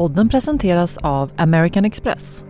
Podden presenteras av American Express.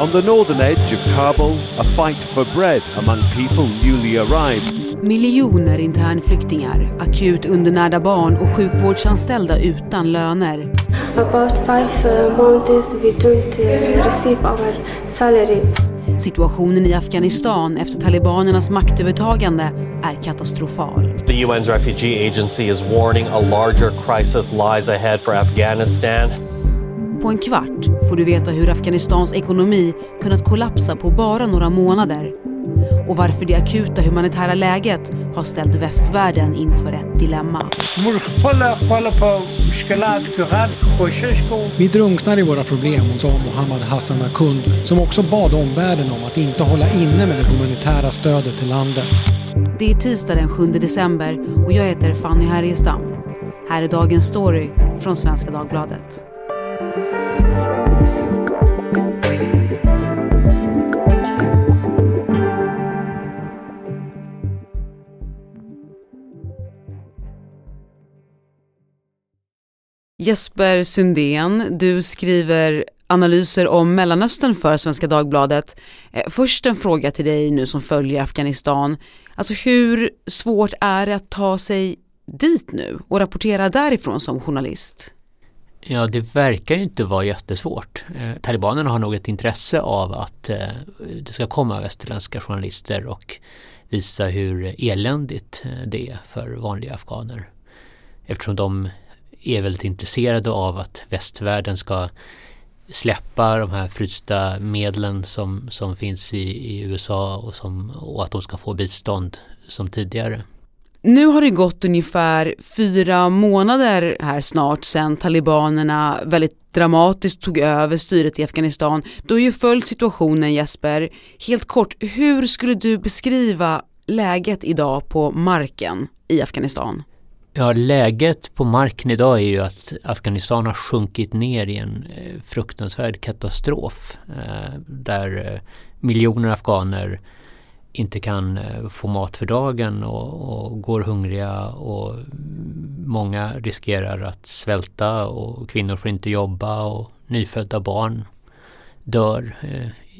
On the northern edge of Kabul, a fight for bread among people newly arrived. Miljoner internflyktingar, akut undernärda barn och sjukvårdsanställda utan löner. About five uh, months we don't uh, receive our salary. Situationen i Afghanistan efter talibanernas maktövertagande är katastrofal. The UN's refugee agency is warning a larger crisis lies ahead for Afghanistan. På en kvart får du veta hur Afghanistans ekonomi kunnat kollapsa på bara några månader och varför det akuta humanitära läget har ställt västvärlden inför ett dilemma. Vi drunknar i våra problem, sa Mohammad Hassan Akund som också bad omvärlden om att inte hålla inne med det humanitära stödet till landet. Det är tisdag den 7 december och jag heter Fanny Härgestam. Här är dagens story från Svenska Dagbladet. Jesper Sundén, du skriver analyser om Mellanöstern för Svenska Dagbladet. Eh, först en fråga till dig nu som följer Afghanistan. Alltså hur svårt är det att ta sig dit nu och rapportera därifrån som journalist? Ja, det verkar ju inte vara jättesvårt. Eh, talibanerna har nog ett intresse av att eh, det ska komma västerländska journalister och visa hur eländigt eh, det är för vanliga afghaner. Eftersom de är väldigt intresserade av att västvärlden ska släppa de här frysta medlen som, som finns i, i USA och, som, och att de ska få bistånd som tidigare. Nu har det gått ungefär fyra månader här snart sedan talibanerna väldigt dramatiskt tog över styret i Afghanistan. Du har ju följt situationen Jesper. Helt kort, hur skulle du beskriva läget idag på marken i Afghanistan? Ja, läget på marken idag är ju att Afghanistan har sjunkit ner i en eh, fruktansvärd katastrof eh, där eh, miljoner afghaner inte kan få mat för dagen och, och, går hungriga och många riskerar att svälta och kvinnor får inte jobba och nyfödda barn dör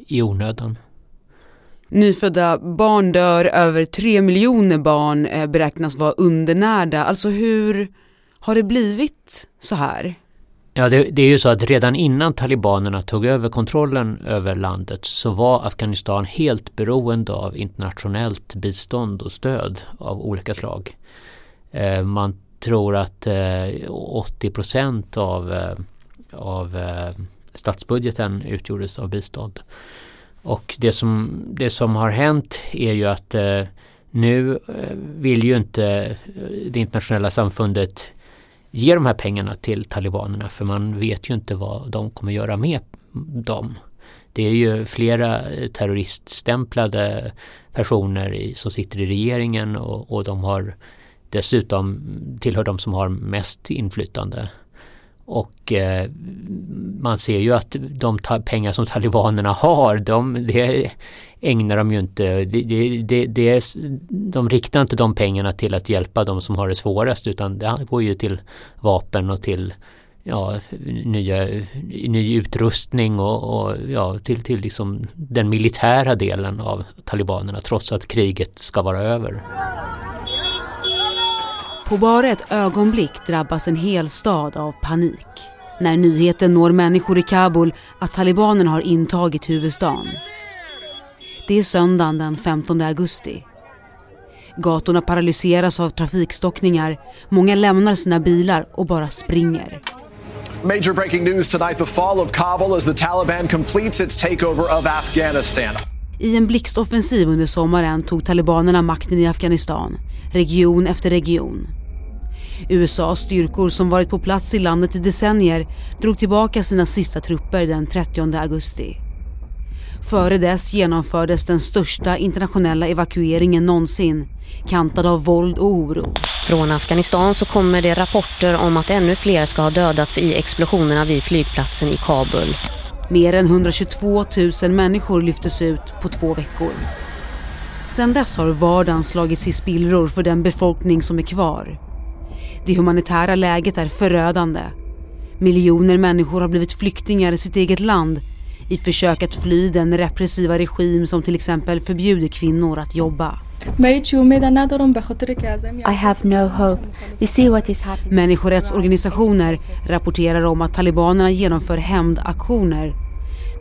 i onödan. Nyfödda barn dör, över tre miljoner barn eh, beräknas vara undernärda. Alltså hur har det blivit så här? Ja, det, det, är ju så att redan innan talibanerna tog över kontrollen över landet så var Afghanistan helt beroende av internationellt bistånd och stöd av olika slag. Eh, man tror att eh, 80 procent av, eh, av eh, statsbudgeten utgjordes av bistånd. Och det som, det som har hänt är ju att eh, nu eh, vill ju inte eh, det internationella samfundet ge de här pengarna till talibanerna för man vet ju inte vad de kommer göra med dem. Det är ju flera eh, terroriststämplade personer i, som sitter i regeringen och, och de har dessutom tillhör de som har mest inflytande. Och eh, man ser ju att de pengar som talibanerna har, de, det ägnar de ju inte, det, det, det, de riktar inte de pengarna till att hjälpa de som har det svårast utan det går ju till vapen och till ja, nya, ny utrustning och, och, ja, till, till liksom den militära delen av talibanerna trots att kriget ska vara över. På bara ett ögonblick drabbas en hel stad av panik när nyheten når människor i Kabul att talibanerna har intagit huvudstaden. Det är söndagen den 15 augusti. Gatorna paralyseras av trafikstockningar. Många lämnar sina bilar och bara springer. Major breaking news tonight the fall of Kabul as the Taliban completes its takeover of Afghanistan. I en blixtoffensiv under sommaren tog talibanerna makten i Afghanistan, region efter region. USAs styrkor som varit på plats i landet i decennier drog tillbaka sina sista trupper den 30 augusti. Före dess genomfördes den största internationella evakueringen någonsin, kantad av våld och oro. Från Afghanistan så kommer det rapporter om att ännu fler ska ha dödats i explosionerna vid flygplatsen i Kabul. Mer än 122 000 människor lyftes ut på två veckor. Sedan dess har vardagen slagits i spillror för den befolkning som är kvar. Det humanitära läget är förödande. Miljoner människor har blivit flyktingar i sitt eget land i försök att fly den repressiva regim som till exempel förbjuder kvinnor att jobba. I have no hope. We see what is happening. Människorättsorganisationer rapporterar om att talibanerna genomför hämndaktioner.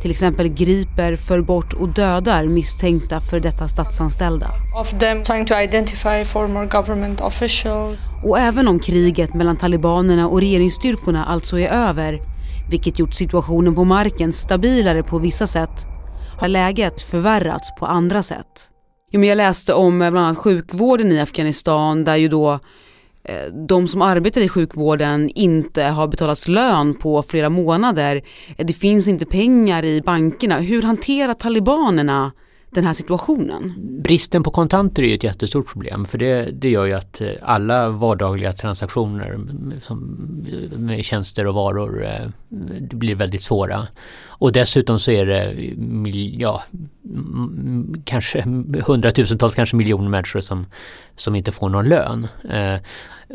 Till exempel griper, för bort och dödar misstänkta för detta statsanställda. of them trying to identify former government officials. Och även om kriget mellan talibanerna och regeringsstyrkorna alltså är över, vilket gjort situationen på marken stabilare på vissa sätt, har läget förvärrats på andra sätt. Jo, men jag läste om eh, bland annat sjukvården i Afghanistan där ju då Eh, de som arbetar i sjukvården inte har betalats lön på flera månader. Eh, det finns inte pengar i bankerna. Hur hanterar talibanerna den här situationen? Bristen på kontanter är ju ett jättestort problem för det, det gör ju att eh, alla vardagliga transaktioner som, eh, med tjänster och varor eh, det blir väldigt svåra. Och dessutom så är det ja, kanske hundratusentals, kanske miljoner människor som, som inte får någon lön.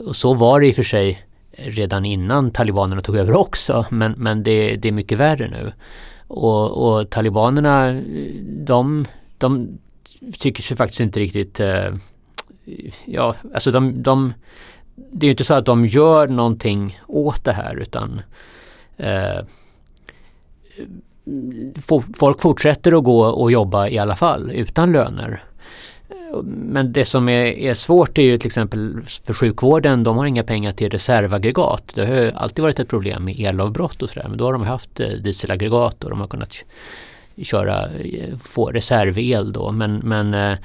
Och så var det i och för sig redan innan talibanerna tog över också men, men det, det är mycket värre nu. Och, och talibanerna de, de tycker sig faktiskt inte riktigt eh, Ja, alltså de, de Det är ju inte så att de gör någonting åt det här utan eh, Folk fortsätter att gå och jobba i alla fall utan löner. Men det som är, är svårt är ju till exempel för sjukvården, de har inga pengar till reservaggregat. Det har ju alltid varit ett problem med elavbrott och sådär men då har de haft eh, dieselaggregat och de har kunnat köra, eh, få reservel då men, men eh,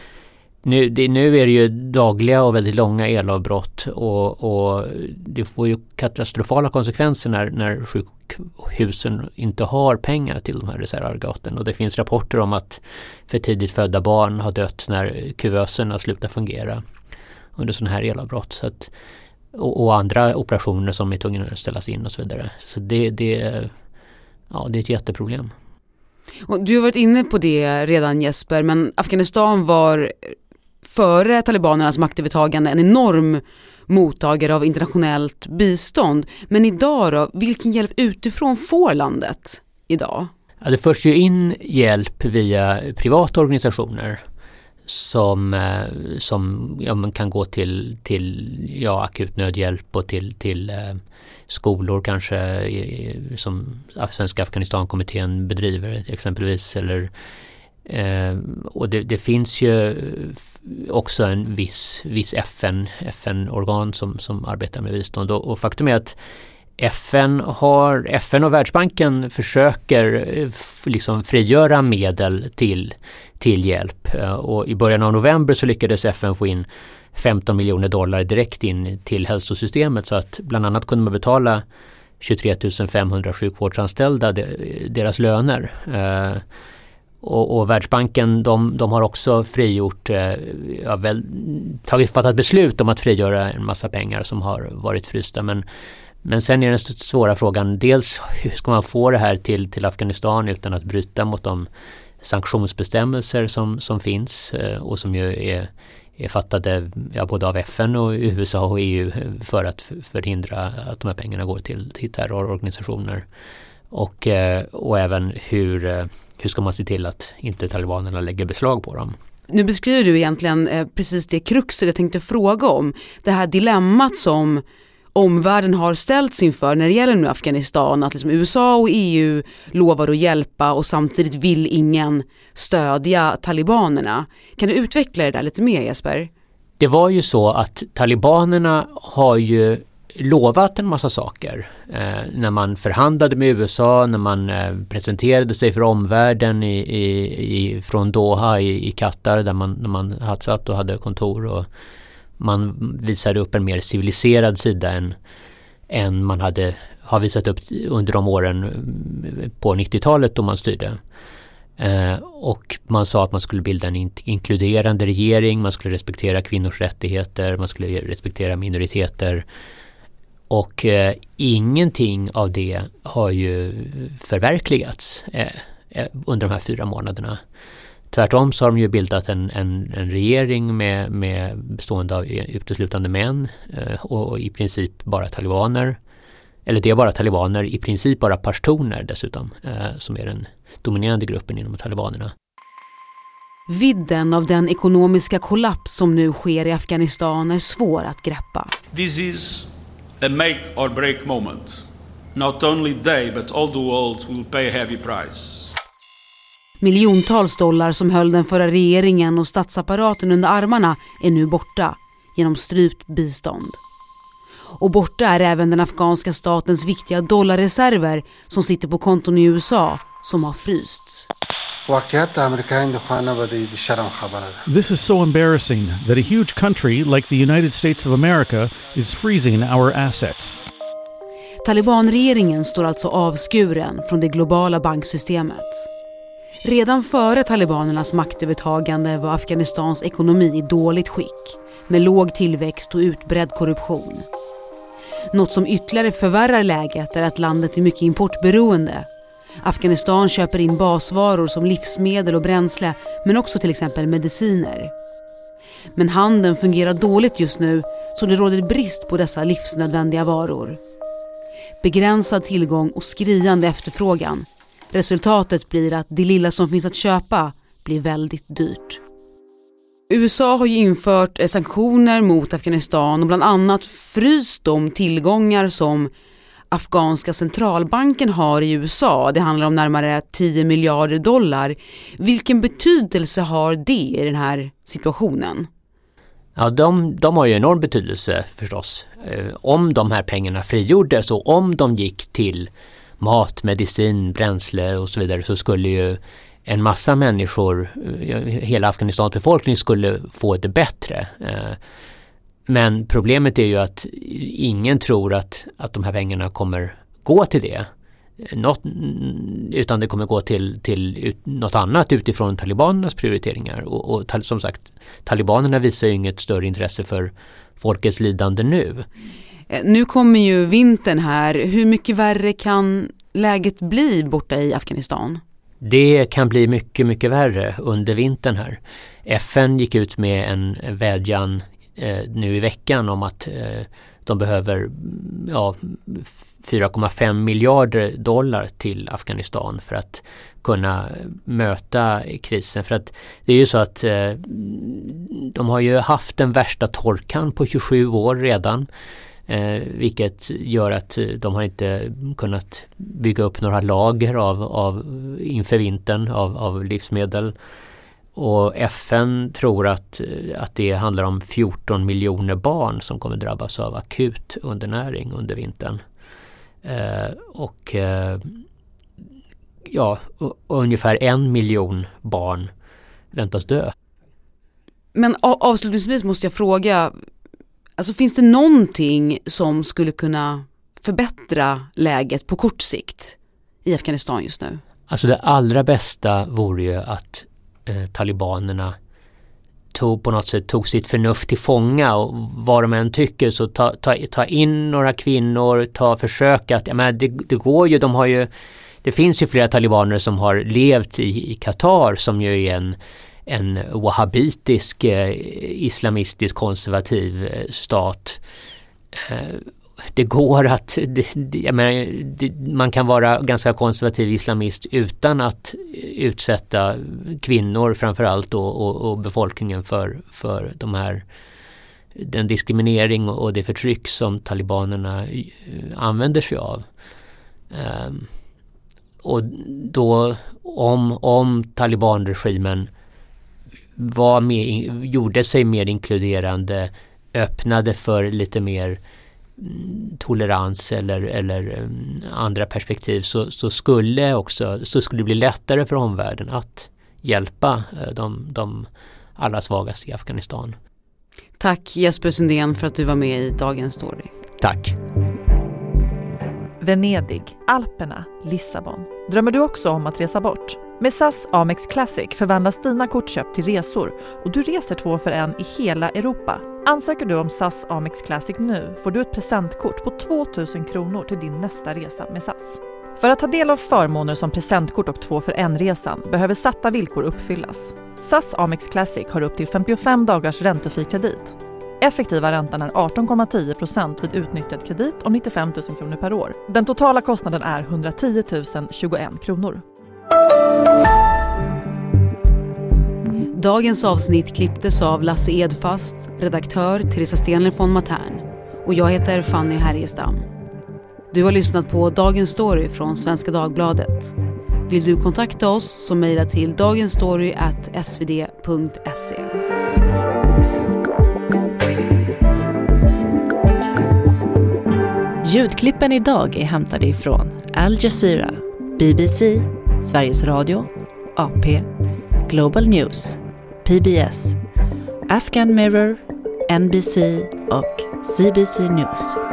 nu, det, nu är det ju dagliga och väldigt långa elavbrott och, och det får ju katastrofala konsekvenser när, när sjukhusen inte har pengar till de här reservaggregaten och det finns rapporter om att för tidigt födda barn har dött när kuvöserna slutar fungera under sådana här elavbrott. Så att, och, och andra operationer som är tvungna att ställas in och så vidare. Så det, det, ja, det är ett jätteproblem. Och du har varit inne på det redan Jesper, men Afghanistan var före talibanernas maktövertagande en enorm mottagare av internationellt bistånd. Men idag då, vilken hjälp utifrån får landet idag? Ja, det förs ju in hjälp via privata organisationer som, eh, som ja, man kan gå till, till ja, akut nödhjälp och till, till eh, skolor kanske i, som Svenska Afghanistankommittén bedriver exempelvis. Eller, eh, och det, det finns ju också en viss, viss FN, FN-organ som, som arbetar med bistånd och, och faktum är att FN, har, FN och Världsbanken försöker eh, liksom frigöra medel till, till hjälp eh, och i början av november så lyckades FN få in 15 miljoner dollar direkt in till hälsosystemet så att bland annat kunde man betala 23 500 sjukvårdsanställda deras löner. Eh, och, och Världsbanken de, de har också frigjort, eh, ja, väl, tagit, fattat beslut om att frigöra en massa pengar som har varit frysta. Men, men sen är den svåra frågan, dels hur ska man få det här till, till Afghanistan utan att bryta mot de sanktionsbestämmelser som, som finns eh, och som ju är, är fattade ja, både av FN och USA och EU för att förhindra att de här pengarna går till, till terrororganisationer. Och, eh, och även hur, eh, hur ska man se till att inte talibanerna lägger beslag på dem. Nu beskriver du egentligen precis det kruxet jag tänkte fråga om. Det här dilemmat som omvärlden har ställts inför när det gäller nu Afghanistan. Att liksom USA och EU lovar att hjälpa och samtidigt vill ingen stödja talibanerna. Kan du utveckla det där lite mer Jesper? Det var ju så att talibanerna har ju lovat en massa saker. Eh, när man förhandlade med USA, när man eh, presenterade sig för omvärlden i, i, i, från Doha i, i Qatar där man, när man hade satt och hade kontor och man visade upp en mer civiliserad sida än, än man hade har visat upp under de åren mm, på 90-talet då man styrde. Eh, och man sa att man skulle bilda en in inkluderande regering, man skulle respektera kvinnors rättigheter, man skulle respektera minoriteter. Och eh, ingenting av det har ju förverkligats eh, eh under de här fyra månaderna. Tvärtom så har de ju bildat en, en, en regering med, med bestående av uteslutande män eh, och, och i princip bara talibaner. eller det är bara talibaner, i princip bara pashtuner dessutom, eh, som är den dominerande gruppen inom talibanerna. Vidden av den ekonomiska kollaps som nu sker i Afghanistan är svår att greppa. This is a make or break moment. Not only they but all the world will pay a heavy price. Miljontals dollar som höll den förra regeringen och statsapparaten under armarna är nu borta genom strypt bistånd. Och borta är även den afghanska statens viktiga dollarreserver som sitter på konton i USA som har frysts. This is so embarrassing that a huge country like the United States of America is freezing our assets. Talibanregeringen står alltså avskuren från det globala banksystemet. Redan före talibanernas maktövertagande var Afghanistans ekonomi i dåligt skick med låg tillväxt och utbredd korruption. Något som ytterligare förvärrar läget är att landet är mycket importberoende. Afghanistan köper in basvaror som livsmedel och bränsle men också till exempel mediciner. Men handeln fungerar dåligt just nu så det råder brist på dessa livsnödvändiga varor. Begränsad tillgång och skriande efterfrågan. Resultatet blir att det lilla som finns att köpa blir väldigt dyrt. USA har ju infört eh, sanktioner mot Afghanistan och bland annat fryst de tillgångar som afghanska centralbanken har i USA. Det handlar om närmare 10 miljarder dollar. Vilken betydelse har det i den här situationen? Ja, de, de har ju enorm betydelse förstås. Eh, om de här pengarna frigjordes och om de gick till mat, medicin, bränsle och så vidare så skulle ju en massa människor, eh, hela Afghanistans befolkning skulle få det bättre. Eh, men problemet är ju att ingen tror att, att de här pengarna kommer gå till det. Något, utan det kommer gå till, till något annat utifrån talibanernas prioriteringar. Och, och som sagt, talibanerna visar ju inget större intresse för folkets lidande nu. Eh, nu kommer ju vintern här. Hur mycket värre kan läget bli borta i Afghanistan? Det kan bli mycket, mycket värre under vintern här. FN gick ut med en vädjan eh, nu i veckan om att eh, de behöver ja, 4,5 miljarder dollar till Afghanistan för att kunna möta krisen. För att det är ju så att eh, de har ju haft den värsta torkan på 27 år redan. Eh, vilket gör att eh, de har inte kunnat bygga upp några lager av, av inför vintern av, av livsmedel. Och FN tror att, eh, att det handlar om 14 miljoner barn som kommer drabbas av akut undernäring under vintern. Eh, och eh, ja, och, och ungefär en miljon barn väntas dö. Men avslutningsvis måste jag fråga, Alltså finns det någonting som skulle kunna förbättra läget på kort sikt i Afghanistan just nu? Alltså det allra bästa vore ju att eh, talibanerna tog på något sätt tog sitt förnuft till fånga och vad de än tycker så ta, ta, ta in några kvinnor, ta försök att, ja men det, det går ju, de har ju det finns ju flera talibaner som har levt i, i Qatar som ju är en en wahhabitisk eh, islamistisk konservativ eh, stat. Eh, det går att, det, det, menar, det, man kan vara ganska konservativ islamist utan att utsätta kvinnor framförallt och, och, och befolkningen för, för de här den diskriminering och det förtryck som talibanerna eh, använder sig av. Ehm, och då om, om talibanregimen var mer, gjorde sig mer inkluderande, öppnade för lite mer mm, tolerans eller, eller mm, andra perspektiv så, så, skulle också, så skulle det bli lättare för omvärlden att hjälpa eh, de, de allra svagaste i Afghanistan. Tack Jesper Sundén för att du var med i Dagens Story. Tack. Venedig, Alperna, Lissabon. Drömmer du också om att resa bort? Med SAS Amex Classic förvandlas dina kortköp till resor och du reser två för en i hela Europa. Ansöker du om SAS Amex Classic nu får du ett presentkort på 2000 kronor till din nästa resa med SAS. För att ta del av förmåner som presentkort och två för en-resan behöver satta villkor uppfyllas. SAS Amex Classic har upp till 55 dagars räntefri kredit. Effektiva räntan är 18,10% vid utnyttjad kredit om 95 000 kronor per år. Den totala kostnaden är 110 021 kronor. Dagens avsnitt klipptes av Lasse Edfast, redaktör Teresa Stenler von Matern och jag heter Fanny Härgestam. Du har lyssnat på Dagens Story från Svenska Dagbladet. Vill du kontakta oss så mejla till dagensstory.svd.se. Ljudklippen idag är hämtade ifrån Al Jazeera, BBC, Sveriges Radio, AP, Global News, PBS, Afghan Mirror, NBC och CBC News.